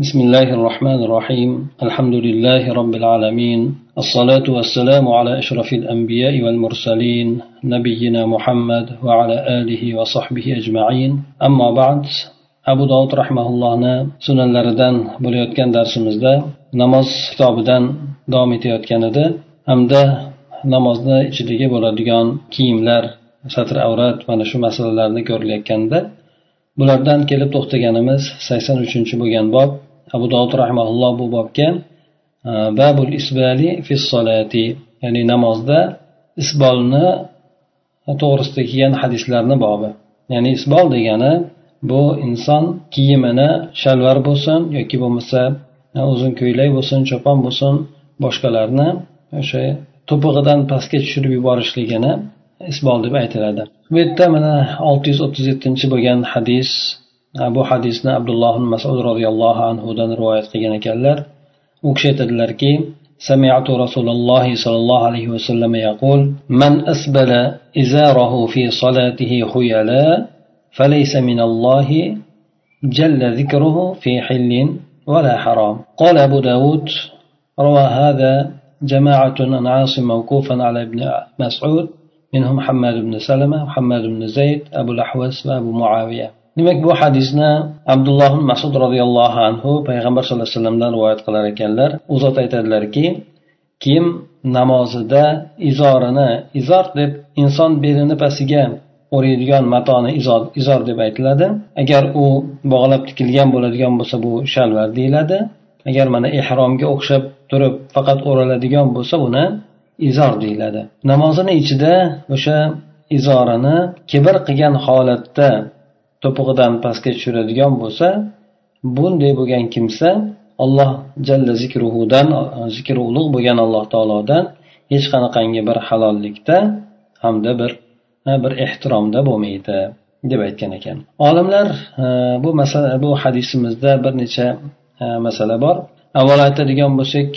بسم الله الرحمن الرحيم الحمد لله رب العالمين الصلاة والسلام على أشرف الأنبياء والمرسلين نبينا محمد وعلى آله وصحبه أجمعين أما بعد abu dovud rahmaullohni sunanlaridan bo'layotgan darsimizda namoz kitobidan davom etayotgan edi hamda namozni ichidagi bo'ladigan kiyimlar satr avrat mana shu masalalarni ko'rilayotganda bulardan kelib to'xtaganimiz sakson uchinchi bo'lgan bob. Abu dovud rahmaulloh bu bobga e, babul isbali fi solati ya'ni namozda isbolni e, to'g'risida kelgan hadislarni bobi. Ya'ni isbol degani bu inson kiyimini shalvar bo'lsin yoki bo'lmasa e, uzun ko'ylak bo'lsin chopon bo'lsin boshqalarni o'sha to'pig'idan pastga tushirib yuborishligini isbol deb aytiladi bu yerda mana olti yuz o'ttiz yettinchi bo'lgan hadis bu hadisni abdulloh masud roziyallohu anhudan rivoyat qilgan ekanlar u kishi aytadilarki سمعت رسول الله صلى الله عليه وسلم يقول من أسبل إزاره في صلاته خيلا فليس من الله جل ذكره في حل ولا حرام قال أبو داود روى هذا جماعة عن عاصم موقوفا على ابن مسعود منهم حماد بن سلمة وحماد بن زيد أبو الأحوس وأبو معاوية demak bu hadisni abdulloh masud roziyallohu anhu payg'ambar sallallohu alayhi vasallamdan rivoyat qilar ekanlar u zot aytadilarki kim namozida izorini izor deb inson belini pastiga o'raydigan matoni izor, izor deb aytiladi agar u bog'lab tikilgan bo'ladigan bo'lsa bu shalvar deyiladi agar mana ehromga o'xshab turib faqat o'raladigan bo'lsa buni izor deyiladi. Namozini ichida o'sha izorini kibr qilgan holatda to'pig'idan pastga tushiradigan bo'lsa bunday bo'lgan kimsa alloh jalla zikruhudan zikri ulug' bo'lgan alloh taolodan hech qanaqangi bir halollikda hamda bir bir ehtiromda bo'lmaydi deb aytgan ekan. Olimlar bu masala bu hadisimizda bir necha masala bor. Avvalo aytadigan bo'lsak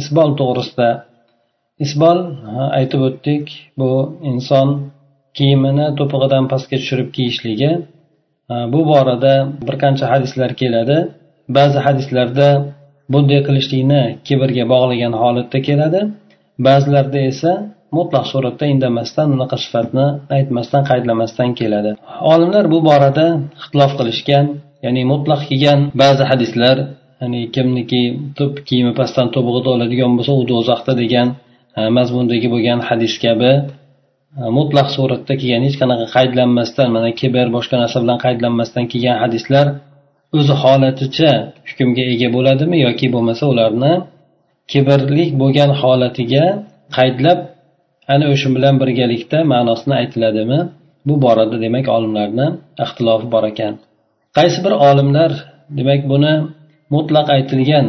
isbol to'g'risida isbol aytib o'tdik bu inson kiyimini to'pig'idan pastga tushirib kiyishligi. Bu borada bir qancha hadislar keladi. Ba'zi hadislarda bunday qilishlikni kibrga bog'lagan holatda keladi. Ba'zilarda esa mutlaq suratda indamasdan unaqa sifatni aytmasdan qaydlamasdan keladi. Olimlar bu borada ixtilof qilishgan ya'ni mutlaq kelgan ba'zi hadislar ya'ni kimniki kiyimi pastdan to'pig'i oladigan bo'lsa u do'zaxda degan mazmundagi bo'lgan hadis kabi mutlaq suratda kelgan hech qanaqa qaydlanmasdan mana kibr boshqa narsa bilan qaydlanmasdan kelgan hadislar o'zi holaticha hukmga ega bo'ladimi yoki bo'lmasa ularni kibrlik bo'lgan holatiga qaydlab ana o'sha bilan birgalikda ma'nosini aytiladimi? Bu borada demak olimlarni ixtilofi bor ekan. Qaysi bir olimlar demak buni mutlaq aytilgan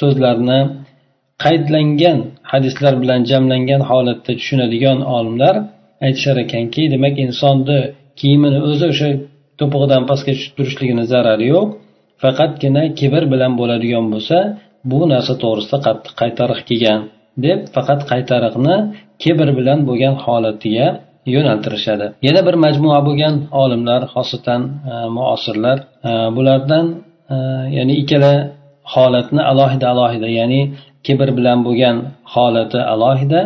so'zlarni qaydlangan hadislar bilan jamlangan holatda tushunadigan olimlar aytishar ekanki demak insonni kiyimini o'zi o'sha to'pig'idan pastga tushib turishligini zarari yo'q. Faqatgina kibr bilan bo'ladigan bo'lsa bu narsa to'g'risida qattiq qaytariq kelgan deb faqat qaytariqni kibr bilan bo'lgan holatiga yo'naltirishadi. Yana bir majmua bo'lgan olimlar xosatan e, muosirlar e, bulardan e, ya'ni ikkala holatni alohida alohida ya'ni kibr bilan bo'lgan holati alohida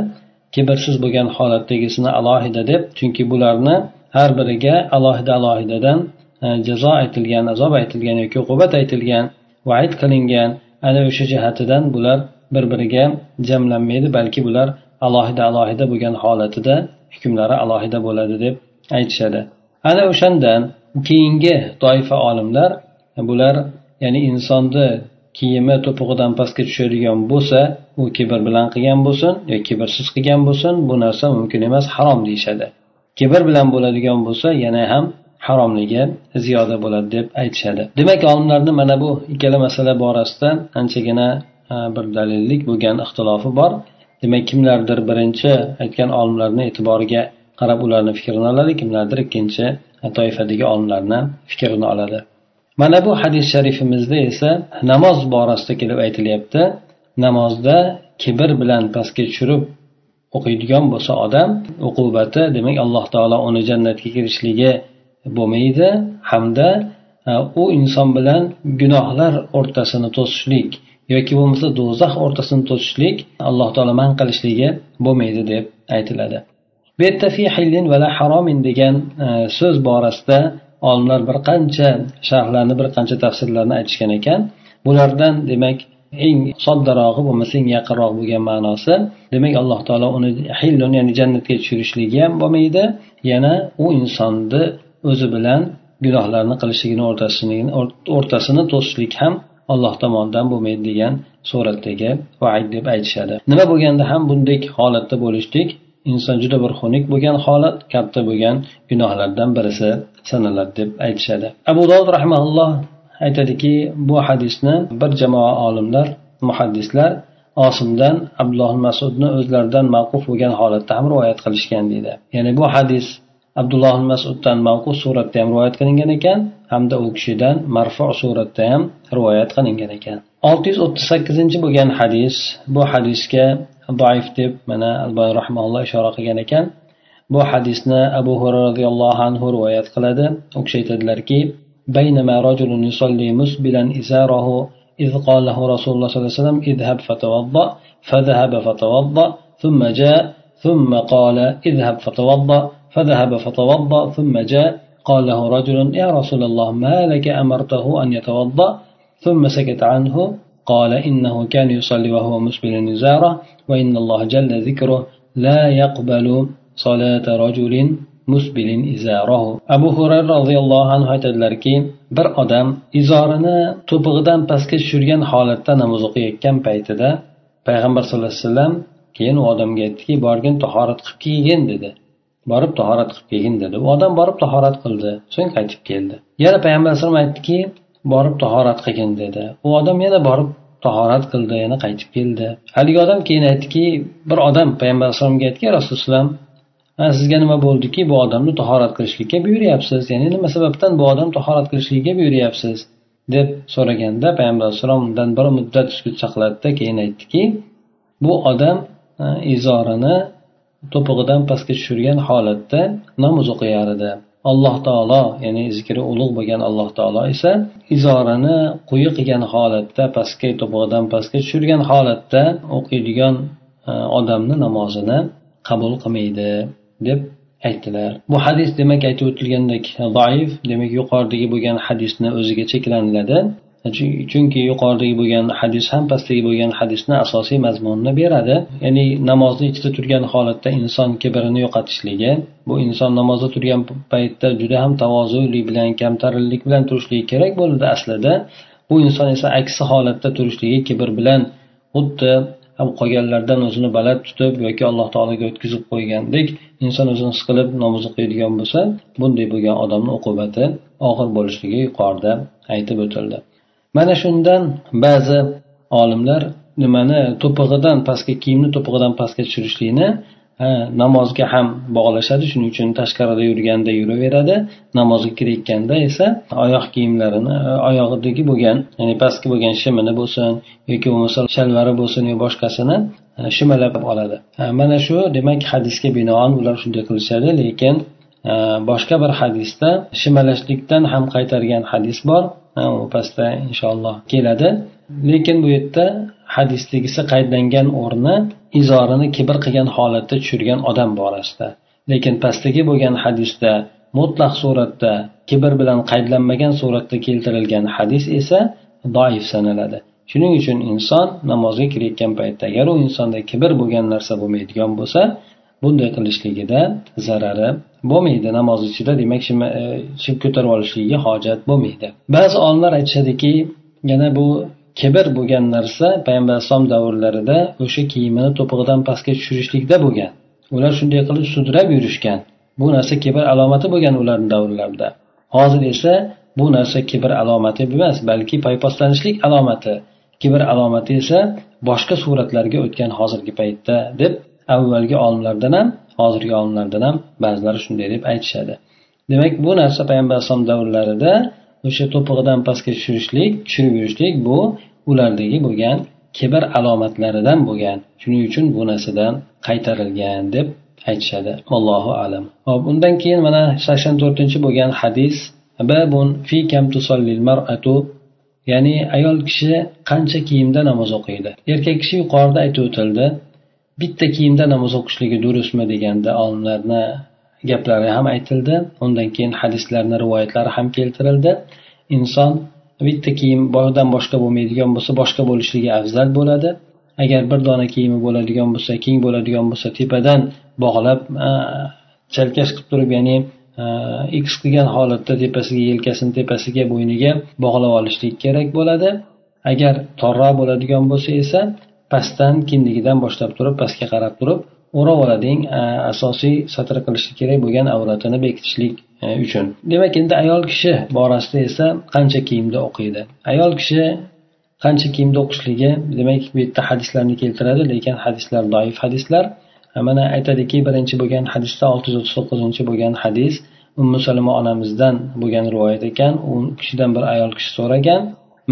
kibrsiz bo'lgan holatdagisini alohida deb chunki bularni har biriga alohida alohidadan e, jazo aytilgan azob aytilgan yoki uqubat aytilgan vaid qilingan ana o'sha jihatidan bular bir biriga jamlanmaydi balki bular alohida alohida bo'lgan holatida hukmlari alohida bo'ladi deb aytishadi. Ana o'shandan keyingi toifa olimlar bular ya'ni insonni kiyimi to'pig'idan pastga tushadigan bo'lsa u kibr bilan qilgan bo'lsin yo kibrsiz qilgan bo'lsin bu narsa mumkin emas harom deyishadi. Kibr bilan bo'ladigan bo'lsa yana ham haromligi ziyoda bo'ladi deb aytishadi. Demak olimlarni mana bu ikkala masala borasida anchagina bir dalillik bo'lgan ixtilofi bor. Demak kimlardir birinchi aytgan olimlarni e'tiboriga qarab ularni fikrini oladi kimlardir ikkinchi toifadagi olimlarni fikrini oladi. Mana bu hadis sharifimizda esa namoz borasida kelib aytilyapti. Namozda kibr bilan pastga tushirib o'qiydigan bo'lsa odam uqubati demak alloh taolo uni jannatga kirishligi bo'lmaydi. Hamda e, u inson bilan gunohlar o'rtasini to'sishlik yoki bo'lmasa do'zax o'rtasini to'sishlik alloh taolo man qilishligi bo'lmaydi deb aytiladi. Bu yerda fi hillin vala haromin degan e, so'z borasida olimlar bir qancha sharhlarni bir qancha tafsirlarni aytishgan ekan. Bulardan demak eng soddarog'i bo'lmasa eng yaqinroq bo'lgan ma'nosi demak alloh taolo uni hillun ya'ni jannatga tushirishligi ham bo'lmaydi. Yana u insonni o'zi bilan gunohlarni qilishligini o'rtasini to'sishlik ham alloh tomonidan bo'lmaydi degan suratdagi vaid deb aytishadi. Nima bo'lganda ham bunday holatda bo'lishlik inson juda bir xunuk bo'lgan holat katta bo'lgan gunohlardan birisi sanaladi deb aytishadi. Abu dovud rahmaulloh aytadiki bu hadisni bir jamoa olimlar muhaddislar osimdan abdulloh masudni o'zlaridan mavquf bo'lgan holatda ham rivoyat qilishgan deydi. Ya'ni bu hadis abdulloh masuddan mavquf suratda ham rivoyat qilingan ekan hamda u kishidan marfu suratda ham rivoyat qilingan ekan. olti yuz o'ttiz sakkizinchi bo'lgan hadis bu hadisga doif deb mana alboy rahmaulloh ishora qilgan ekan bu hadisni abu hurra roziyallohu anhu rivoyat qiladi u kishi aytadilarki بينما رجل يصلي مسبلا إزاره إذ قال له رسول الله صلى الله عليه وسلم اذهب فتوضأ فذهب فتوضأ ثم جاء ثم قال اذهب فتوضأ فذهب فتوضأ ثم جاء قال له رجل يا رسول الله ما لك أمرته أن يتوضأ ثم سكت عنه قال إنه كان يصلي وهو مسبل نزاره وإن الله جل ذكره لا يقبل صلاة رجل musbilin izarahu abu hurayra roziyallohu anhu aytadilarki bir odam izorini to'pig'idan pastga tushirgan holatda namoz o'qiyotgan paytida payg'ambar sallallohu alayhi vasallam keyin u odamga aytdiki borgin tahorat qilib kelgin dedi borib tahorat qilib kelgin dedi u odam borib tahorat qildi so'ng qaytib keldi yana payg'ambar alayhisalom aytdiki borib tahorat qilgin dedi. U odam yana borib tahorat qildi yana qaytib keldi. Haligi odam keyin aytdiki bir odam payg'ambar alayhisalomga aytdiki rasululloh sizga nima bo'ldiki? Bu odamni tahorat qilishlikka buyuryapsiz ya'ni nima sababdan bu odam tahorat qilishlikka buyuryapsiz deb so'raganda payg'ambar alayhissalom undan bir muddat sukut saqladida keyin aytdiki bu odam izorini to'pig'idan pastga tushirgan holatda namoz o'qiyar edi. Alloh taolo ya'ni zikri ulug' bo'lgan alloh taolo esa izorini quyi qilgan holatda pastga to'pig'idan pastga tushirgan holatda o'qiydigan e, odamni namozini qabul qilmaydi deb aytdilar. Bu hadis demak aytib o'tilgandek e, zaif demak yuqoridagi bo'lgan hadisni o'ziga cheklaniladi. Chunki yuqoridagi bo'lgan hadis ham pastdagi bo'lgan hadisni asosiy mazmunini beradi. Ya'ni namozni ichida turgan holatda inson kibrini yo'qotishligi bu inson namozda turgan paytda juda ham tavozuli bilan kamtarinlik bilan turishligi kerak bo'ladi aslida. Bu inson esa aksi holatda turishligi kibr bilan xuddi qolganlardan o'zini baland tutib yoki alloh taologa o'tkazib qo'ygandek inson o'zini his qilib namoz o'qiydigan bo'lsa bunday bo'lgan odamni uqubati og'ir bo'lishligi yuqorida aytib o'tildi. Mana shundan ba'zi olimlar nimani to'pig'idan pastga kiyimni to'pig'idan pastga tushirishlikni namozga ham bog'lashadi shuning uchun tashqarida yurganda yuraveradi namozga kirayotganda esa oyoq kiyimlarini e, oyog'idagi bo'lgan ya'ni pastki bo'lgan shimini bo'lsin yoki bo'lmasa shalvari bo'lsin yo boshqasini e, shimalab oladi. Mana shu demak hadisga binoan ular shunday qilishadi lekin Э, boshqa bir hadisda shimalashlikdan ham qaytargan hadis bor. U pastda inshaalloh keladi. Lekin bu yerda hadisdagisi qaydlangan o'rni izorini kibr qilgan holatda tushirgan odam borasida lekin pastdagi bo'lgan hadisda mutlaq suratda kibr bilan qaydlanmagan suratda keltirilgan hadis esa doif sanaladi. Shuning uchun inson namozga kirayotgan paytda agar u insonda kibr bo'lgan narsa bo'lmaydigan bo'lsa bunday qilishligida zarari bo'lmaydi. Namoz ichida demak e, shim ko'tarib olishligiga hojat bo'lmaydi. Ba'zi olimlar aytishadiki yana bu kibr bo'lgan narsa payg'ambar alayhisalom davrlarida o'sha kiyimini to'pig'idan pastga tushirishlikda bo'lgan. Ular shunday qilib sudrab yurishgan. Bu narsa kibr alomati bo'lgan ularni davrlarida. Hozir esa bu narsa kibr alomati emas balki paypostlanishlik alomati. Kibr alomati esa boshqa suratlarga o'tgan hozirgi paytda deb avvalgi olimlardan ham hozirgi olimlardan ham ba'zilari shunday deb aytishadi. Demak bu narsa payg'ambar alayhisalom davrlarida o'sha to'pig'idan pastga tushirishlik tushirib yurishlik bu ulardagi bo'lgan kibr alomatlaridan bo'lgan shuning uchun bu narsadan qaytarilgan deb aytishadi. Allohu alam. Hop undan keyin mana sakson to'rtinchi bo'lgan hadis babun fi kam tusallil mar'atu ya'ni ayol kishi qancha kiyimda namoz o'qiydi? Erkak kishi yuqorida aytib o'tildi bitta kiyimda namoz o'qishligi durustmi deganda olimlarni gaplari ham aytildi. Undan keyin hadislarni rivoyatlari ham keltirildi. Inson bitta kiyim bordan boshqa bo'lmaydigan bo'lsa boshqa bo'lishligi afzal bo'ladi. Agar bir dona kiyimi bo'ladigan bo'lsa keng bo'ladigan bo'lsa tepadan bog'lab chalkash qilib turib ya'ni x qilgan holatda tepasiga yelkasini tepasiga bo'yniga bog'lab olishlik kerak bo'ladi. Agar torroq bo'ladigan bo'lsa esa pastdan kindigidan boshlab turib pastga qarab turib o'rab olading asosiy satr qilishi kerak bo'lgan avratini bekitishlik e, uchun. Demak endi ayol kishi borasida esa qancha kiyimda o'qiydi? Ayol kishi qancha kiyimda o'qishligi demak bu yerda hadislarni keltiradi lekin hadislar doif hadislar. Mana aytadiki birinchi bo'lgan hadisda olti yuz o'ttiz to'qqizinchi bo'lgan hadis ummu salima onamizdan bo'lgan rivoyat ekan. U kishidan bir ayol kishi so'ragan.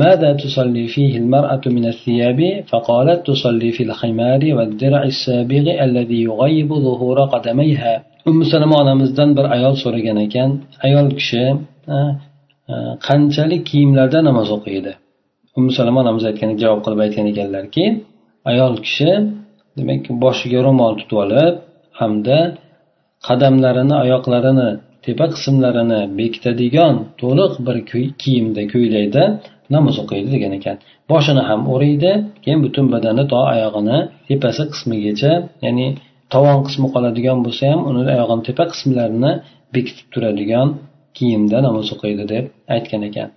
ماذا تصلي فيه المرأة من الثياب فقالت تصلي في الخمار والدرع السابغ الذي يغيب ظهور قدميها ummu salama onamizdan bir ayol so'ragan ekan ayol kishi qanchalik kiyimlarda namoz o'qiydi ummu salama onamiz aytgan javob qilib aytgan ekanlarki ayol kishi demak boshiga ro'mol tutib olib hamda qadamlarini oyoqlarini tepa qismlarini bekitadigan to'liq bir kiyimda ko'ylakda namoz o'qiydi degan ekan. Boshini ham o'raydi keyin butun badani to oyog'ini tepasi qismigacha ya'ni tovon qismi qoladigan bo'lsa ham uni oyog'ini tepa qismlarini bekitib turadigan kiyimda namoz o'qiydi deb aytgan ekan.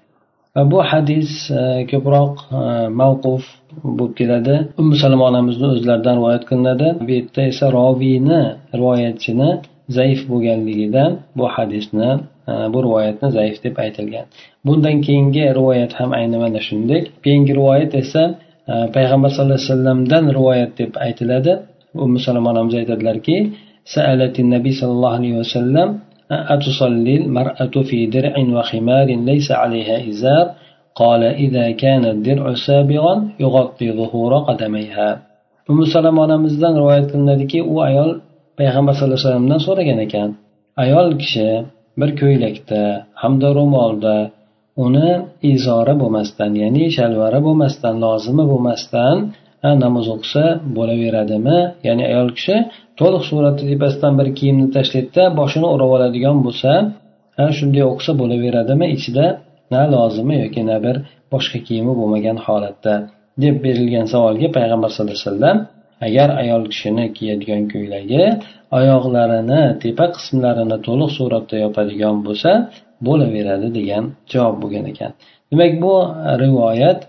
Va bu hadis e, ko'proq e, mavquf bo'lib keladi. Ummu salama onamizni o'zlaridan rivoyat qilinadi. Bu yerda esa roviyni rivoyatchini zaif bo'lganligidan bu hadisni e, bu rivoyatni zaif deb aytilgan bundan keyingi rivoyat ham ayni mana shunday keyingi rivoyat esa payg'ambar sallallohu alayhi vasallamdan rivoyat deb aytiladi ummu salama onamiz aytadilarki سألت النبي صلى الله عليه وسلم أتصلي المرأة في درع وخمار ليس عليها إزار قال إذا كان الدرع سابغا يغطي ظهور قدميها umu salama onamizdan rivoyat qilinadiki u ayol payg'ambar sallallohu alayhi vasallamdan so'ragan ekan ayol kishi bir ko'ylakda hamda ro'molda uni izori bo'lmasdan ya'ni shalvari bo'lmasdan lozimi bo'lmasdan namoz o'qisa bo'laveradimi? Ya'ni ayol kishi to'liq suratda tepasidan bir kiyimni tashlaydida boshini o'rab oladigan bo'lsa shunday o'qisa bo'laveradimi? Ichida na lozimi yoki na bir boshqa kiyimi bo'lmagan holatda deb berilgan savolga payg'ambar sallallohu alayhi vasallam agar ayol kishini kiyadigan ko'ylagi oyoqlarini tepa qismlarini to'liq suratda yopadigan bo'lsa bo'laveradi degan javob bo'lgan ekan. Demak bu rivoyat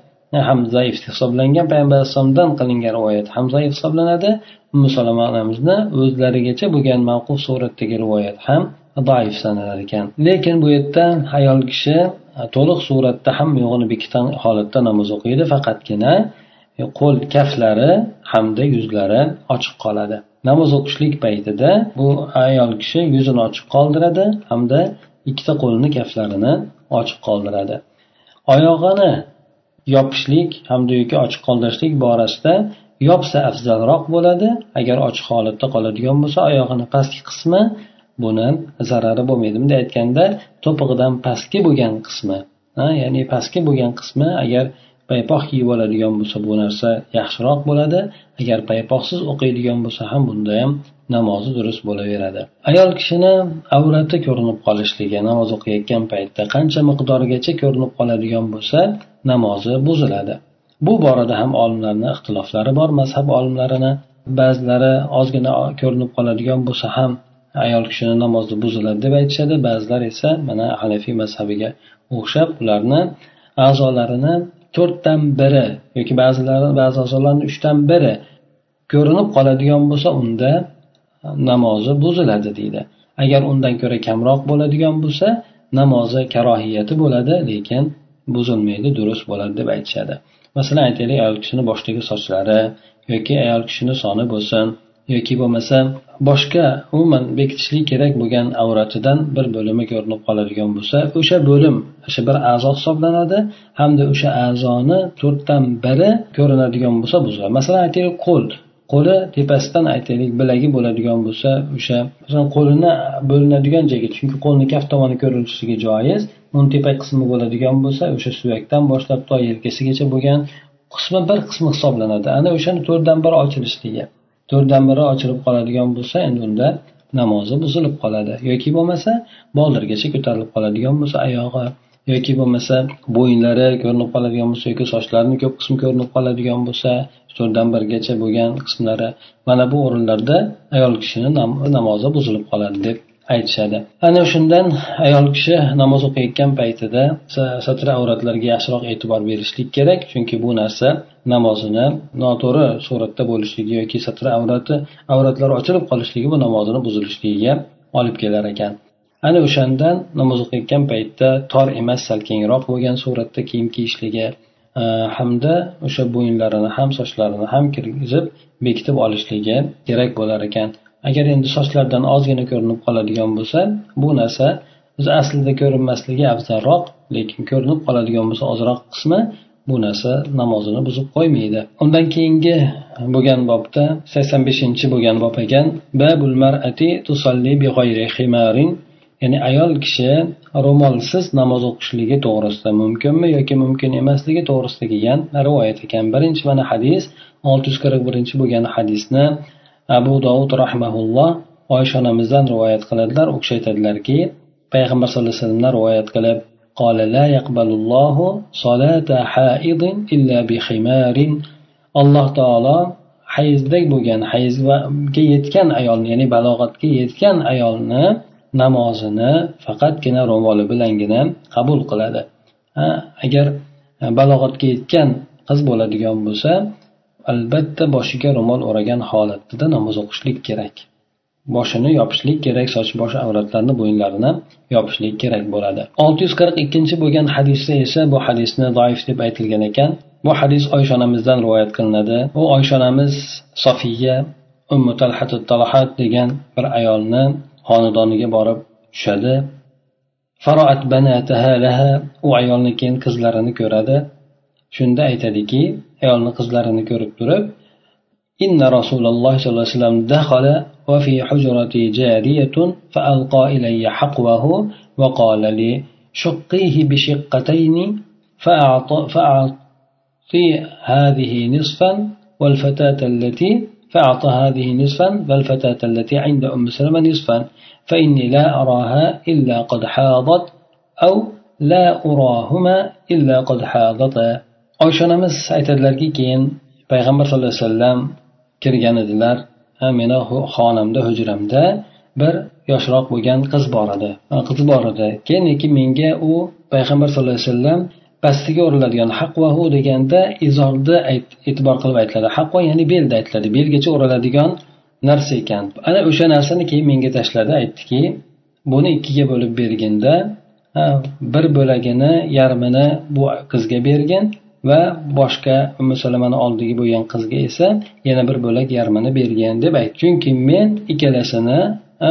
ham zaif hisoblangan. Payg'ambar alayhissalomdan qilingan rivoyat ham zaif hisoblanadi. Ummu salama onamizni o'zlarigacha bo'lgan mavquf suratdagi rivoyat ham zaif sanalar ekan. Lekin bu yerda ayol kishi to'liq suratda ham yo'g'ini bekitgan holatda namoz o'qiydi. Faqatgina qo'l kaftlari hamda yuzlari ochiq qoladi. Namoz o'qishlik paytida bu ayol kishi yuzini ochiq qoldiradi hamda ikkita qo'lini kaftlarini ochiq qoldiradi. Oyog'ini yopishlik hamda yoki ochiq qoldirishlik borasida yopsa afzalroq bo'ladi. Agar ochiq holatda qoladigan bo'lsa oyog'ini pastki qismi buni zarari bo'lmaydi bunday aytganda to'pig'idan pastki bo'lgan qismi ya'ni pastki bo'lgan qismi agar paypoq kiyib oladigan bo'lsa bu narsa yaxshiroq bo'ladi. Agar paypoqsiz o'qiydigan bo'lsa ham bunda ham namozi durust bo'laveradi. Ayol kishini avrati ko'rinib qolishligi namoz o'qiyotgan paytda qancha miqdorgacha ko'rinib qoladigan bo'lsa namozi buziladi. Bu borada ham olimlarni ixtiloflari bor mazhab olimlarini. Ba'zilari ozgina ko'rinib qoladigan bo'lsa ham ayol kishini namozi buziladi deb aytishadi ba'zilar esa mana hanafiy mazhabiga o'xshab ularni a'zolarini to'rtdan biri yoki ba'zilari ba'zi a'zolarni uchdan biri ko'rinib qoladigan bo'lsa unda namozi buziladi deydi. Agar undan ko'ra kamroq bo'ladigan bo'lsa namozi karohiyati bo'ladi lekin buzilmaydi durust bo'ladi deb aytishadi. Masalan aytaylik ayol kishini boshdagi sochlari yoki ayol kishini soni bo'lsin. Yoki bo'lmasa boshqa umuman bekitishlik kerak bo'lgan avratidan bir bo'limi ko'rinib qoladigan bo'lsa o'sha bo'lim o'sha bir a'zo hisoblanadi hamda o'sha a'zoni to'rtdan biri ko'rinadigan bo'lsa buziladi. Masalan aytaylik qo'l. Qo'li tepasidan aytaylik bilagi bo'ladigan bo'lsa o'sha masalan qo'lini bo'linadigan joyga chunki qo'lni kaft tomoni ko'rinishiga joiz uni tepa qismi bo'ladigan bo'lsa o'sha suyakdan boshlab to yelkasigacha bo'lgan qismi bir qismi hisoblanadi. Ana o'shani to'rtdan biri ochilishligi to'rtdan biri ochilib qoladigan bo'lsa endi unda namozi buzilib qoladi. Yoki bo'lmasa boldirgacha ko'tarilib qoladigan bo'lsa oyog'i. Yoki bo'lmasa bo'yinlari ko'rinib qoladigan bo'lsa yoki sochlarini ko'p qismi ko'rinib qoladigan bo'lsa to'rtdan birgacha bo'lgan qismlari. Mana bu o'rinlarda ayol kishini namozi buzilib qoladi deb aytishadi. Ana shundan ayol kishi namoz o'qiyotgan paytida satr avratlarga yaxshiroq e'tibor berishlik kerak chunki bu narsa namozini noto'g'ri suratda bo'lishligi yoki satr avrati avratlari ochilib qolishligi bu namozini buzilishligiga olib kelar ekan. Ana o'shandan namoz o'qiyotgan paytda tor emas sal kengroq bo'lgan suratda kiyim kiyishligi e, hamda o'sha bo'yinlarini ham sochlarini ham kirgizib bekitib olishligi kerak bo'lar ekan. Agar endi sochlardan ozgina ko'rinib qoladigan bo'lsa bu narsa o'zi aslida ko'rinmasligi afzalroq lekin ko'rinib qoladigan bo'lsa ozroq qismi bu narsa namozini buzib qo'ymaydi. Undan keyingi bo'lgan bobda sakson beshinchi bo'lgan bob ekan babul marati tusolli bi ximarin ya'ni ayol kishi ro'molsiz namoz o'qishligi to'g'risida mumkinmi yoki mumkin emasligi to'g'risida kelgan rivoyat ekan. Birinchi mana hadis olti yuz qirq birinchi bo'lgan hadisni abu dovud rahmaulloh oysha onamizdan rivoyat qiladilar u kishi aytadilarki payg'ambar sallallohu alayhi vasallamdan rivoyat qilib قال لا يقبل الله صلاة حائض إلا بخمار alloh taolo hayzdek bo'lgan hayzga yetgan ayolni ya'ni balog'atga yetgan ayolni namozini faqatgina ro'moli bilangina qabul qiladi ha agar balog'atga yetgan qiz bo'ladigan bo'lsa albatta boshiga ro'mol o'ragan holatida namoz o'qishlik kerak. Boshini yopishlik kerak soch bosh avratlarni bo'yinlarini yopishlik kerak bo'ladi. Olti yuz qirq ikkinchi bo'lgan hadisda esa bu hadisni doif deb aytilgan ekan. Bu hadis oysha onamizdan rivoyat qilinadi. U oysha onamiz sofiya ummu talhatu talahat degan bir ayolni xonadoniga borib tushadi. Faroat laha u ayolni keyin qizlarini ko'radi. Shunda aytadiki ayolni qizlarini ko'rib turib إن رسول الله صلى الله عليه وسلم دخل وفي حجرتي جارية فألقى إلي حقوه وقال لي شقيه بشقتين فأعطي, فأعطي هذه نصفا والفتاة التي فأعطى هذه نصفا والفتاة التي عند أم سلمة نصفا فإني لا أراها إلا قد حاضت أو لا أراهما إلا قد حاضتا oysha onamiz aytadilarki keyin payg'ambar sallallohu alayhi vasallam kirgan edilar. Meni xonamda hujramda bir yoshroq bo'lgan qiz bor edi. Qiz bor edi. Keyin lekin menga u payg'ambar sallallohu alayhi vasallam pastiga o'raladigan haqvahu deganda izorni e'tibor qilib aytiladi haqva ya'ni belda aytiladi belgacha o'raladigan narsa ekan. Ana o'sha narsani keyin menga tashladi. Aytdiki buni ikkiga bo'lib berginda bir bo'lagini yarmini bu qizga bergin va boshqa umi salamani oldiga bo'lgan qizga esa yana bir bo'lak yarmini bergan deb aytdi chunki men ikkalasini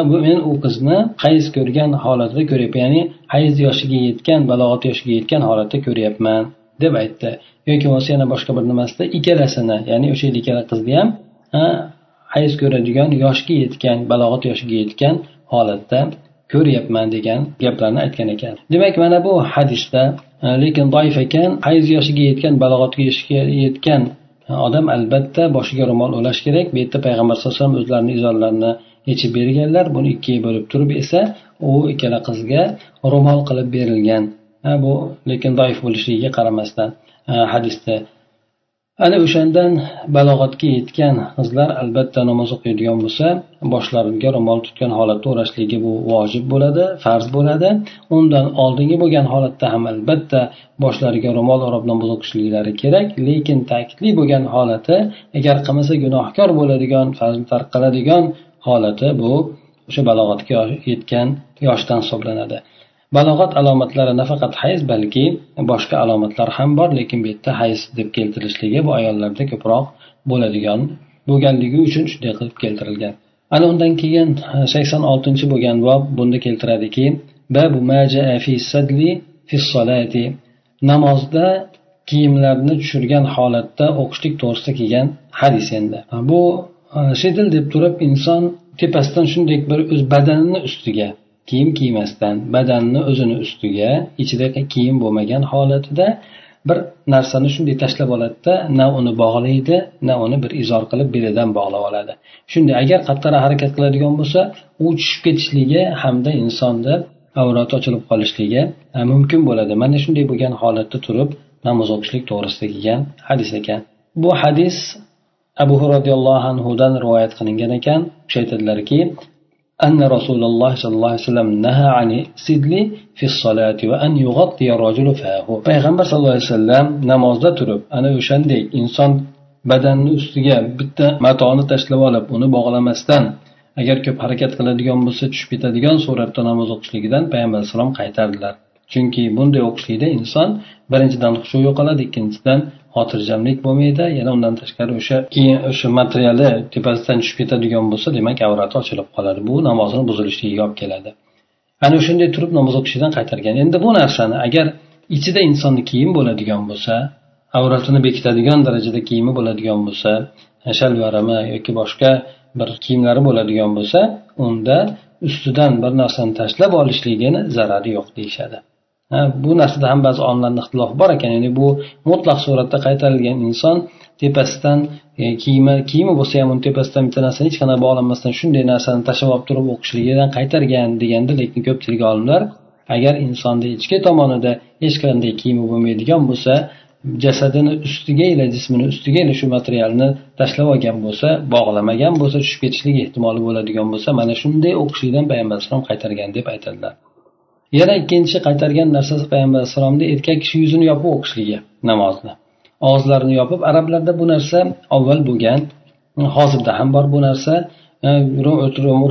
bu men u qizni hayz ko'rgan holatida ko'ryapman. Ya'ni hayz yoshiga yetgan balog'at yoshiga yetgan holatda ko'ryapman deb aytdi. Yoki bo'lmasa yana boshqa bir nimasida ikkalasini ya'ni o'sha ikkala qizni ham hayz ko'radigan yoshga yetgan balog'at yoshiga yetgan holatda ko'ryapman degan gaplarni aytgan ekan. Demak mana bu hadisda e, lekin doif ekan hayz yoshiga yetgan balog'atga yetgan odam albatta boshiga ro'mol o'lash kerak. Bu yerda payg'ambar sallallohu alayhi vasallam o'zlarini izorlarini yechib berganlar buni ikkiga bo'lib turib esa u ikkala qizga ro'mol qilib berilgan. Bu lekin doif bo'lishligiga qaramasdan e, hadisda ana o'shandan balog'atga yetgan qizlar albatta namoz o'qiydigan bo'lsa boshlariga ro'mol tutgan holatda o'rashligi bu vojib bo'ladi farz bo'ladi. Undan oldingi bo'lgan holatda ham albatta boshlariga ro'mol o'rab namoz o'qishliklari kerak lekin ta'kidli bo'lgan holati agar qilmasa gunohkor bo'ladigan farzni tark qiladigan holati bu o'sha balog'atga yetgan yoshdan hisoblanadi. Balog'at alomatlari nafaqat hayz balki boshqa alomatlar ham bor lekin bu yerda hayz deb keltirishligi bu ayollarda ko'proq bo'ladigan bo'lganligi uchun shunday qilib keltirilgan. Ana undan keyin sakson oltinchi bo'lgan bob bunda keltiradiki namozda kiyimlarni tushirgan holatda o'qishlik to'g'risida kelgan hadis endi. Bu shedil deb turib inson tepasidan shunday bir o'z badanini ustiga kiyim kiymasdan badanni o'zini ustiga ichida kiyim bo'lmagan holatida bir narsani shunday tashlab oladida na uni bog'laydi na uni bir izor qilib belidan bog'lab oladi. Shunday agar qattiqroq harakat qiladigan bo'lsa u tushib ketishligi hamda insonni avrati ochilib qolishligi e, mumkin bo'ladi. Mana shunday bo'lgan holatda turib namoz o'qishlik to'g'risida kelgan hadis ekan. Bu hadis abu roziyallohu anhudan rivoyat qilingan ekan. O'sha aytadilarki أن رسول الله صلى الله عليه وسلم نهى عن السدل في الصلاة وأن يغطي الرجل فاه payg'ambar sallallohu alayhi vasallam namozda turib ana o'shanday inson badanni ustiga bitta matoni tashlab olib uni bog'lamasdan agar ko'p harakat qiladigan bo'lsa tushib ketadigan suratda namoz o'qishligidan payg'ambar alayhisalom qaytardilar chunki bunday o'qishlikda inson birinchidan hushu yo'qoladi ikkinchidan xotirjamlik bo'lmaydi. Yana undan tashqari o'sha keyin o'sha materiali tepasidan tushib ketadigan bo'lsa demak avrati ochilib qoladi. Bu namozini buzilishligiga olib keladi. Ana o'shanday turib namoz o'qishdan qaytargan. Endi bu narsani agar ichida insonni kiyim bo'ladigan bo'lsa avratini bekitadigan darajada kiyimi bo'ladigan bo'lsa shalvarimi yoki boshqa bir kiyimlari bo'ladigan bo'lsa unda ustidan bir narsani tashlab olishligini zarari yo'q deyishadi. Bu narsada ham ba'zi olimlarda ixtilof bor ekan ya'ni bu mutlaq suratda qaytarilgan inson tepasidan e, kiyimi kiyimi bo'lsa ham uni tepasidan bitta narsani hech qanaqa bog'lanmasdan shunday narsani tashlab olib turib o'qishligidan qaytargan deganda lekin ko'pchilik olimlar agar insonni ichki tomonida hech qanday kiyimi bo'lmaydigan bo'lsa jasadini ustiga ila jismini ustiga ila shu materialni tashlab olgan bo'lsa bog'lamagan bo'lsa tushib ketishligi ehtimoli bo'ladigan bo'lsa mana shunday o'qishlikdan payg'ambar alayhisalom qaytargan deb aytadilar. Yana ikkinchi qaytargan narsasi payg'ambar alayhissalomni erkak kishi yuzini yopib o'qishligi namozni og'izlarini yopib arablarda bu narsa avval bo'lgan hozirda ham bor bu narsa e,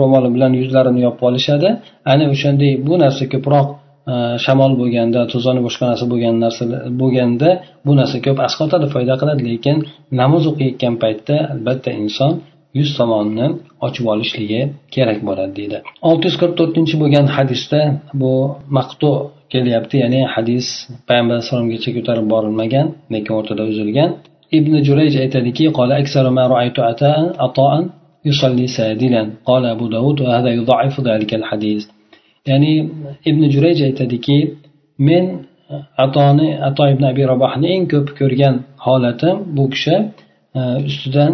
ro'moli bilan yuzlarini yopib olishadi. Ana o'shanday bu narsa ko'proq e, shamol bo'lganda to'zoni boshqa narsa bo'lgan narsa bo'lganda bu narsa ko'p asqotadi foyda qiladi. Lekin namoz o'qiyotgan paytda albatta inson yuz tomonni ochib olishligi kerak bo'ladi deydi olti yuz qirq to'rtinchi bo'lgan hadisda bu maqtu kelyapti ya'ni hadis payg'ambar alayhisalomgacha ko'tarib borilmagan lekin o'rtada uzilgan ibn jurayj aytadiki يصلي سادلا قال أبو داود وهذا يضعف ذلك الحديث ya'ni ibn jurayj aytadiki men atoni ato ibn abi rabohni eng ko'p ko'rgan holatim bu kishi e, ustidan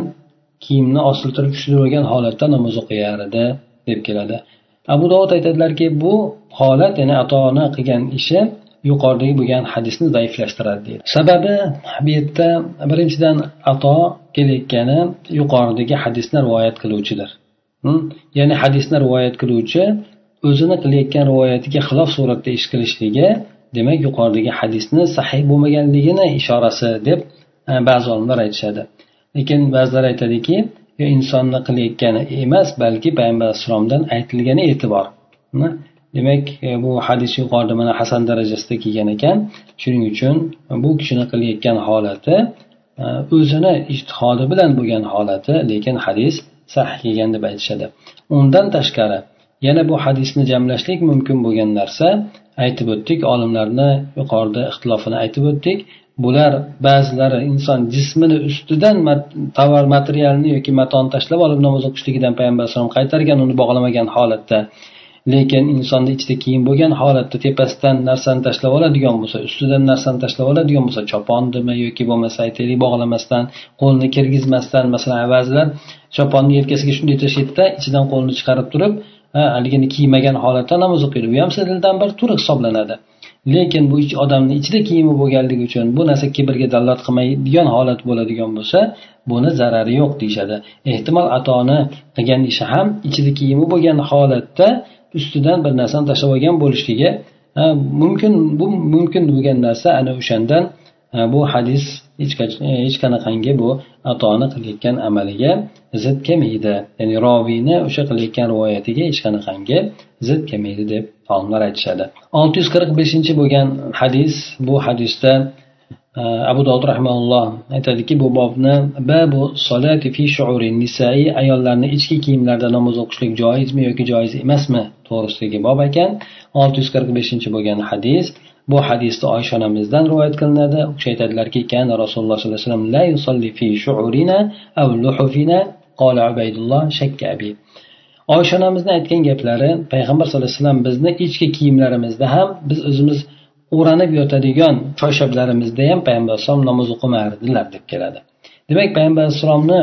kiyimni osiltirib tushirib olgan holatda namoz o'qiyar edi deb keladi. Abu dovud aytadilarki bu holat ya'ni ota ona qilgan ishi yuqoridagi bo'lgan hadisni zaiflashtiradi deydi. Sababi bu yerda birinchidan ato kelayotgani yuqoridagi hadisni rivoyat qiluvchidir. Ya'ni hadisni rivoyat qiluvchi o'zini qilayotgan rivoyatiga xilof suratda ish qilishligi demak yuqoridagi hadisni sahiy bo'lmaganligini ishorasi deb e, ba'zi olimlar aytishadi. Lekin ba'zilar aytadiki insonni qilayotgani emas balki payg'ambar alayhissalomdan aytilgani e'tibor. Hm? Demak e, bu hadis yuqorida mana hasan darajasida kelgan ekan. Shuning uchun bu kishini qilayotgan holati e, o'zini ijtihodi bilan bo'lgan holati lekin hadis sahih kelgan deb aytishadi. Undan tashqari yana bu hadisni jamlashlik mumkin bo'lgan narsa aytib o'tdik olimlarni yuqorida ixtilofini aytib o'tdik. Bular ba'zilari inson jismini ustidan tovar materialni yoki matoni tashlab olib namoz o'qishligidan payg'ambar alayhisalom qaytargan uni bog'lamagan holatda. Lekin insonni ichida kiyim bo'lgan holatda tepasidan narsani tashlab oladigan bo'lsa ustidan narsani tashlab oladigan bo'lsa chopondimi yoki bo'lmasa aytaylik bog'lamasdan qo'lni kirgizmasdan masalan ba'zilar choponni yelkasiga shunday tashlaydida ichidan qo'lni chiqarib turib haligini kiymagan holatda namoz o'qiydi. Bu ham sidildan bir tur hisoblanadi. Lekin bu odamni ichida kiyimi bo'lganligi uchun bu narsa kibrga dalolat qilmaydigan holat bo'ladigan bo'lsa buni zarari yo'q deyishadi. Ehtimol atoni qilgan ishi ham ichida kiyimi bo'lgan holatda ustidan bir narsani tashlab olgan bo'lishligi mumkin bu mumkin bo'lgan narsa ana o'shandan bu hadis e, hech qanaqangi bu atoni qilayotgan amaliga zid kelmaydi. Ya'ni roviyni o'sha qilayotgan rivoyatiga hech qanaqangi zid kelmaydi deb olimlar aytishadi. olti yuz qirq beshinchi bo'lgan hadis bu hadisda e, abu dovud rahmaulloh aytadiki bu bobni babu solati fi shuuri nisai ayollarni ichki kiyimlarida namoz o'qishlik joizmi yoki joiz emasmi to'g'risidagi bob ekan. olti yuz qirq beshinchi bo'lgan hadis bu hadisda oysha onamizdan rivoyat qilinadi. U kishi aytadilarki kana rasululloh sollallohu alayhi vasallam la yusalli fi shu'urina aw luhufina qola ubaydulloh shakka abi. Oysha onamizni aytgan gaplari payg'ambar sallallohu alayhi vasallam bizni ichki kiyimlarimizda ham biz o'zimiz o'ranib yotadigan choyshablarimizda ham payg'ambar alayhisalom namoz o'qimardilar deb keladi. Demak payg'ambar alayhissalomni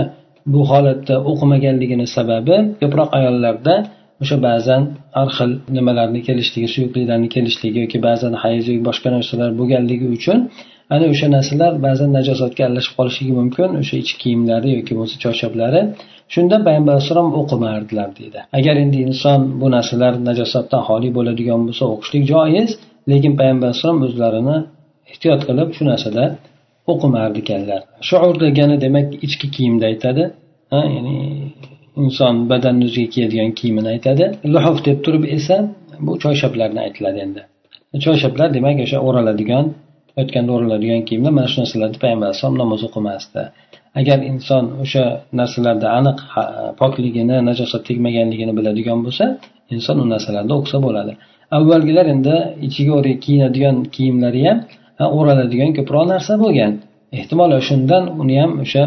bu holatda o'qimaganligini sababi ko'proq ayollarda o'sha ba'zan har xil nimalarni kelishligi suyuqliklarni kelishligi yoki ba'zan hayz yoki boshqa narsalar bo'lganligi uchun ana o'sha narsalar ba'zan najosatga aralashib qolishligi mumkin. O'sha ichki kiyimlari yoki bo'lmasa choyshablari shunda payg'ambar alayhissalom o'qimardilar deydi. Agar endi inson bu narsalar najosatdan xoli bo'ladigan bo'lsa o'qishlik joiz lekin payg'ambar alayhissalom o'zlarini ehtiyot qilib shu narsada o'qimardi ekanlar shuur degani demak ichki kiyimda aytadi ya'ni inson badanni o'ziga kiyadigan kiyimini aytadi. Luhuf deb turib esa bu choyshablarni aytiladi endi. Choyshablar demak o'sha o'raladigan o'tganda o'raladigan kiyimlar mana shu narsalarni payg'ambar alayhisalom namoz o'qimasdi. Agar inson o'sha narsalarda aniq pokligini najosat tegmaganligini biladigan bo'lsa inson u narsalarda o'qisa bo'ladi. Avvalgilar endi ichiga kiyinadigan kiyimlari ham o'raladigan ko'proq narsa bo'lgan. Ehtimol shundan uni ham o'sha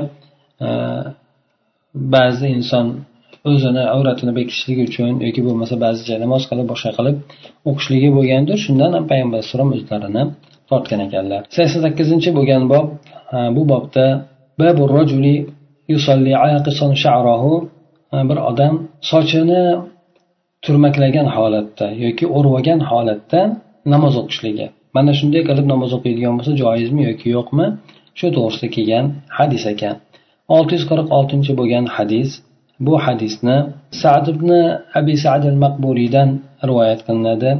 ba'zi inson o'zini avratini bekitishligi uchun yoki bo'lmasa ba'zi joyda namoz qilib boshqa qilib o'qishligi bo'lgandir. Shundan ham payg'ambar alayhissalom o'zlarini tortgan ekanlar. Sakson sakkizinchi bo'lgan bob bu bobda bir odam sochini turmaklagan holatda yoki o'rvagan holatda namoz o'qishligi. Mana shunday qilib namoz o'qiydigan bo'lsa joizmi yoki yo'qmi? Shu to'g'risida kelgan hadis ekan. olti yuz qirq oltinchi bo'lgan hadis bu hadisni sad ibn abi sad al maqburiydan rivoyat qilinadi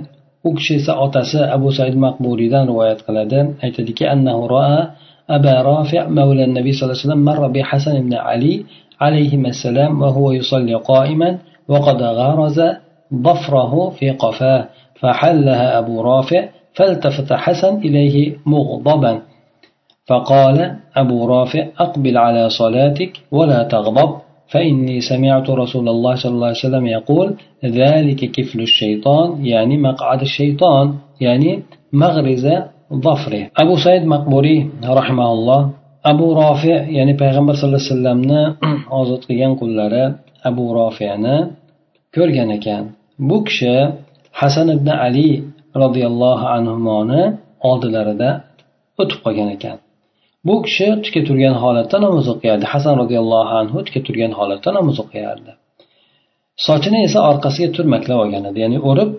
u kishi esa otasi abu said maqburiydan rivoyat qiladi aytadiki annahu roa أبا رافع مولى النبي صلى الله عليه وسلم مر بحسن بن علي عليهما السلام وهو يصلي قائما وقد غرز ضفره في قفاه فحلها أبو رافع فالتفت حسن إليه مغضبا فقال أبو رافع أقبل على صلاتك ولا تغضب فإني سمعت رسول الله صلى الله عليه وسلم يقول ذلك كفل الشيطان يعني مقعد الشيطان يعني مغرز ظفره أبو سعيد مقبوري رحمه الله أبو رافع يعني پیغمبر صلى الله عليه وسلم ozod qilgan qullari abu rofiyani ko'rgan ekan bu kishi hasan ibn ali roziyallohu anhuni oldilarida o'tib qolgan ekan bu kishi tikka turgan holatda namoz o'qiyardi. Hasan roziyallohu anhu tikka turgan holatda namoz o'qiyardi. Sochini esa orqasiga turmaklab olgan edi. Ya'ni o'rib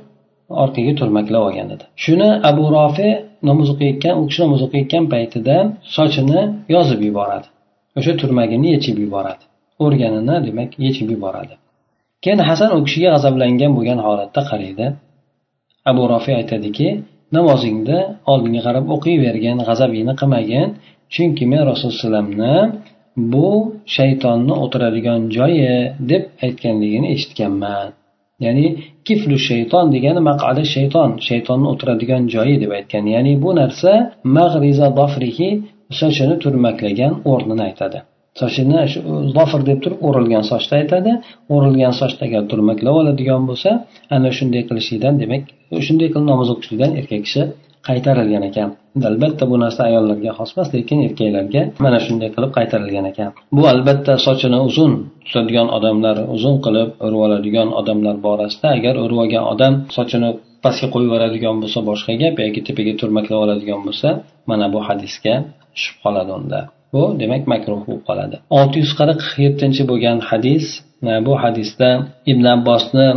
orqaga turmaklab olgan edi. Shuni abu rofi namoz o'qiyotgan u kishi namoz o'qiyotgan paytida sochini yozib yuboradi. O'sha turmagini yechib yuboradi. O'rganini demak yechib yuboradi. Keyin hasan u kishiga g'azablangan bo'lgan holatda qaraydi. Abu rofiy aytadiki namozingda oldinga qarab o'qiyvergin g'azabingni qilmagin. Chunki men rasululloh alayhivasallamni bu shaytonni o'tiradigan joyi deb aytganligini eshitganman. Ya'ni kiflu shayton degani maqadi shayton shaytonni o'tiradigan joyi deb aytgan. Ya'ni bu narsa mag'riza dofrihi sochini turmaklagan o'rnini aytadi. Sochini zofir deb turib o'rilgan sochni aytadi. O'rilgan sochni agar turmaklab oladigan bo'lsa ana shunday qilishlikdan demak shunday qilib namoz o'qishlikdan erkak kishi qaytarilgan ekan. Albatta bu narsa ayollarga xos emas lekin erkaklarga mana shunday qilib qaytarilgan ekan. Bu albatta sochini uzun tutadigan odamlar uzun qilib o'rib oladigan odamlar borasida agar o'rib olgan odam sochini pastga qo'yib yuboradigan bo'lsa boshqa gap yoki tepaga turmaklab oladigan bo'lsa mana bu hadisga tushib qoladi unda. Bu demak makruh bo'lib qoladi. Olti yuz qirq yettinchi bo'lgan hadis bu hadisda ibn abbosni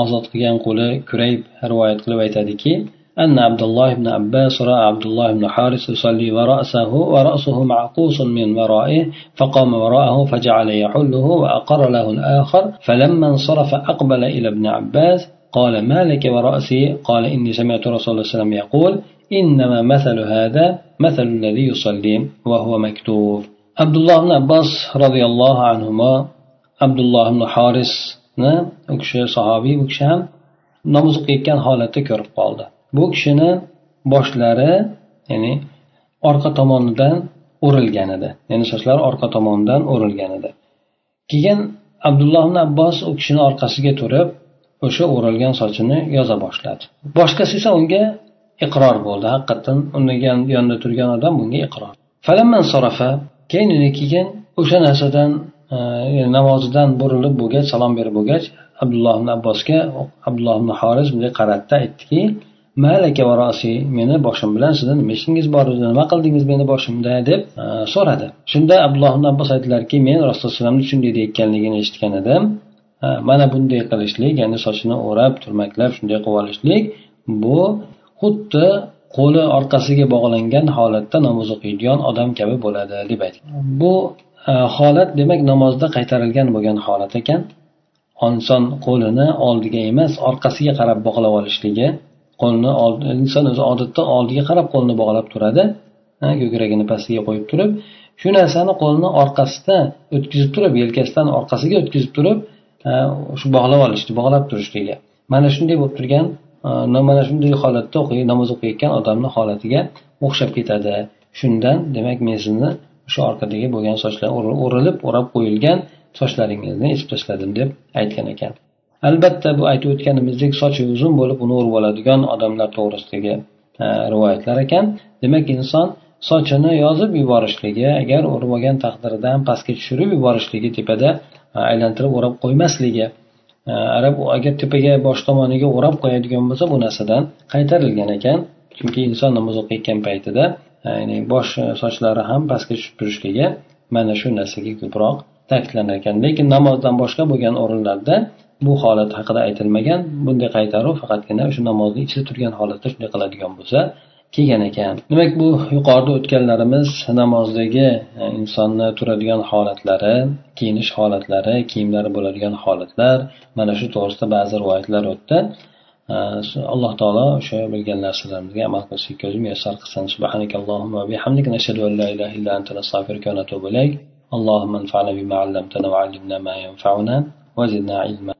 ozod qilgan quli kurayb rivoyat qilib aytadiki أن عبد الله بن عباس رأى عبد الله بن حارث يصلي ورأسه ورأسه معقوس من ورائه فقام وراءه فجعل يحله وأقر له الآخر فلما انصرف أقبل إلى ابن عباس قال ما لك ورأسي؟ قال إني سمعت رسول الله صلى الله عليه وسلم يقول إنما مثل هذا مثل الذي يصلي وهو مكتوب. عبد الله بن عباس رضي الله عنهما عبد الله بن حارث u kishi sahobiy u kishi ham holatda ko'rib qoldi bu kishini boshlari ya'ni orqa tomonidan o'rilgan edi. Ya'ni sochlari orqa tomonidan o'rilgan edi. Keyin abdulloh ibn abbos u kishini orqasiga turib o'sha o'rilgan sochini yoza boshladi. Boshqasi esa unga iqror bo'ldi. Haqiqatdan uni yonida turgan odam bunga iqror. Falamman sarafa keyin keyin o'sha narsadan e, namozidan burilib bo'lgach salom berib bo'lgach abdulloh ibn abbosga abdulloh ibn horiz bunday qaradida aytdiki malaka varosi meni boshim bilan sizni nima ishingiz bor edi nima qildingiz meni boshimda deb e, so'radi. Shunda abdulloh ibn abbos aytdilarki men rasululloh shunday deyayotganligini eshitgan edim. E, mana bunday qilishlik ya'ni sochini o'rab turmaklab shunday qilib olishlik bu xuddi qo'li orqasiga bog'langan holatda namoz o'qiydigan odam kabi bo'ladi deb aytgan bu e, holat demak namozda qaytarilgan bo'lgan holat ekan. Inson qo'lini oldiga emas orqasiga qarab bog'lab olishligi qo'lni inson o'zi odatda oldiga qarab qo'lni bog'lab turadi. Ko'kragini pastiga qo'yib turib shu narsani qo'lni orqasida o'tkazib turib yelkasidan orqasiga o'tkazib turib shu bog'lab olishni bog'lab turishligi mana shunday bo'lib turgan mana shunday holatda namoz o'qiyotgan odamni holatiga o'xshab ketadi. Shundan demak men sizni o'sha orqadagi bo'lgan sochlar o'rilib o'rab qo'yilgan sochlaringizni yechib tashladim deb aytgan ekan. Albatta bu aytib o'tganimizdek sochi uzun bo'lib uni o'rib oladigan odamlar to'g'risidagi e, rivoyatlar ekan. Demak inson sochini yozib yuborishligi agar o'rib olgan taqdirida ham pastga tushirib yuborishligi tepada e, aylantirib o'rab qo'ymasligi e, arab agar tepaga bosh tomoniga o'rab qo'yadigan bo'lsa bu narsadan qaytarilgan ekan. Chunki inson namoz o'qiyotgan paytida ya'ni bosh sochlari ham pastga tushib turishligi mana shu narsaga ko'proq ta'kidlanar ekan. Lekin namozdan boshqa bo'lgan o'rinlarda bu holat haqida aytilmagan bunday qaytaruv faqatgina o'sha namozni ichida turgan holatda shunday qiladigan bo'lsa kelgan ekan demak bu yuqorida o'tganlarimiz namozdagi e, insonni turadigan holatlari kiyinish holatlari kiyimlari bo'ladigan holatlar mana shu to'g'risida ba'zi rivoyatlar o'tdi e, alloh taolo o'sha bilgan narsalarimizga amal qilishlikka o'zi muyassar qilsin subhanakallohumma bihamdik nashhadu an la ilaha illa anta nastag'firuka va natubu ilayk اللهم انفعنا بما علمتنا وعلمنا ما ينفعنا وزدنا علما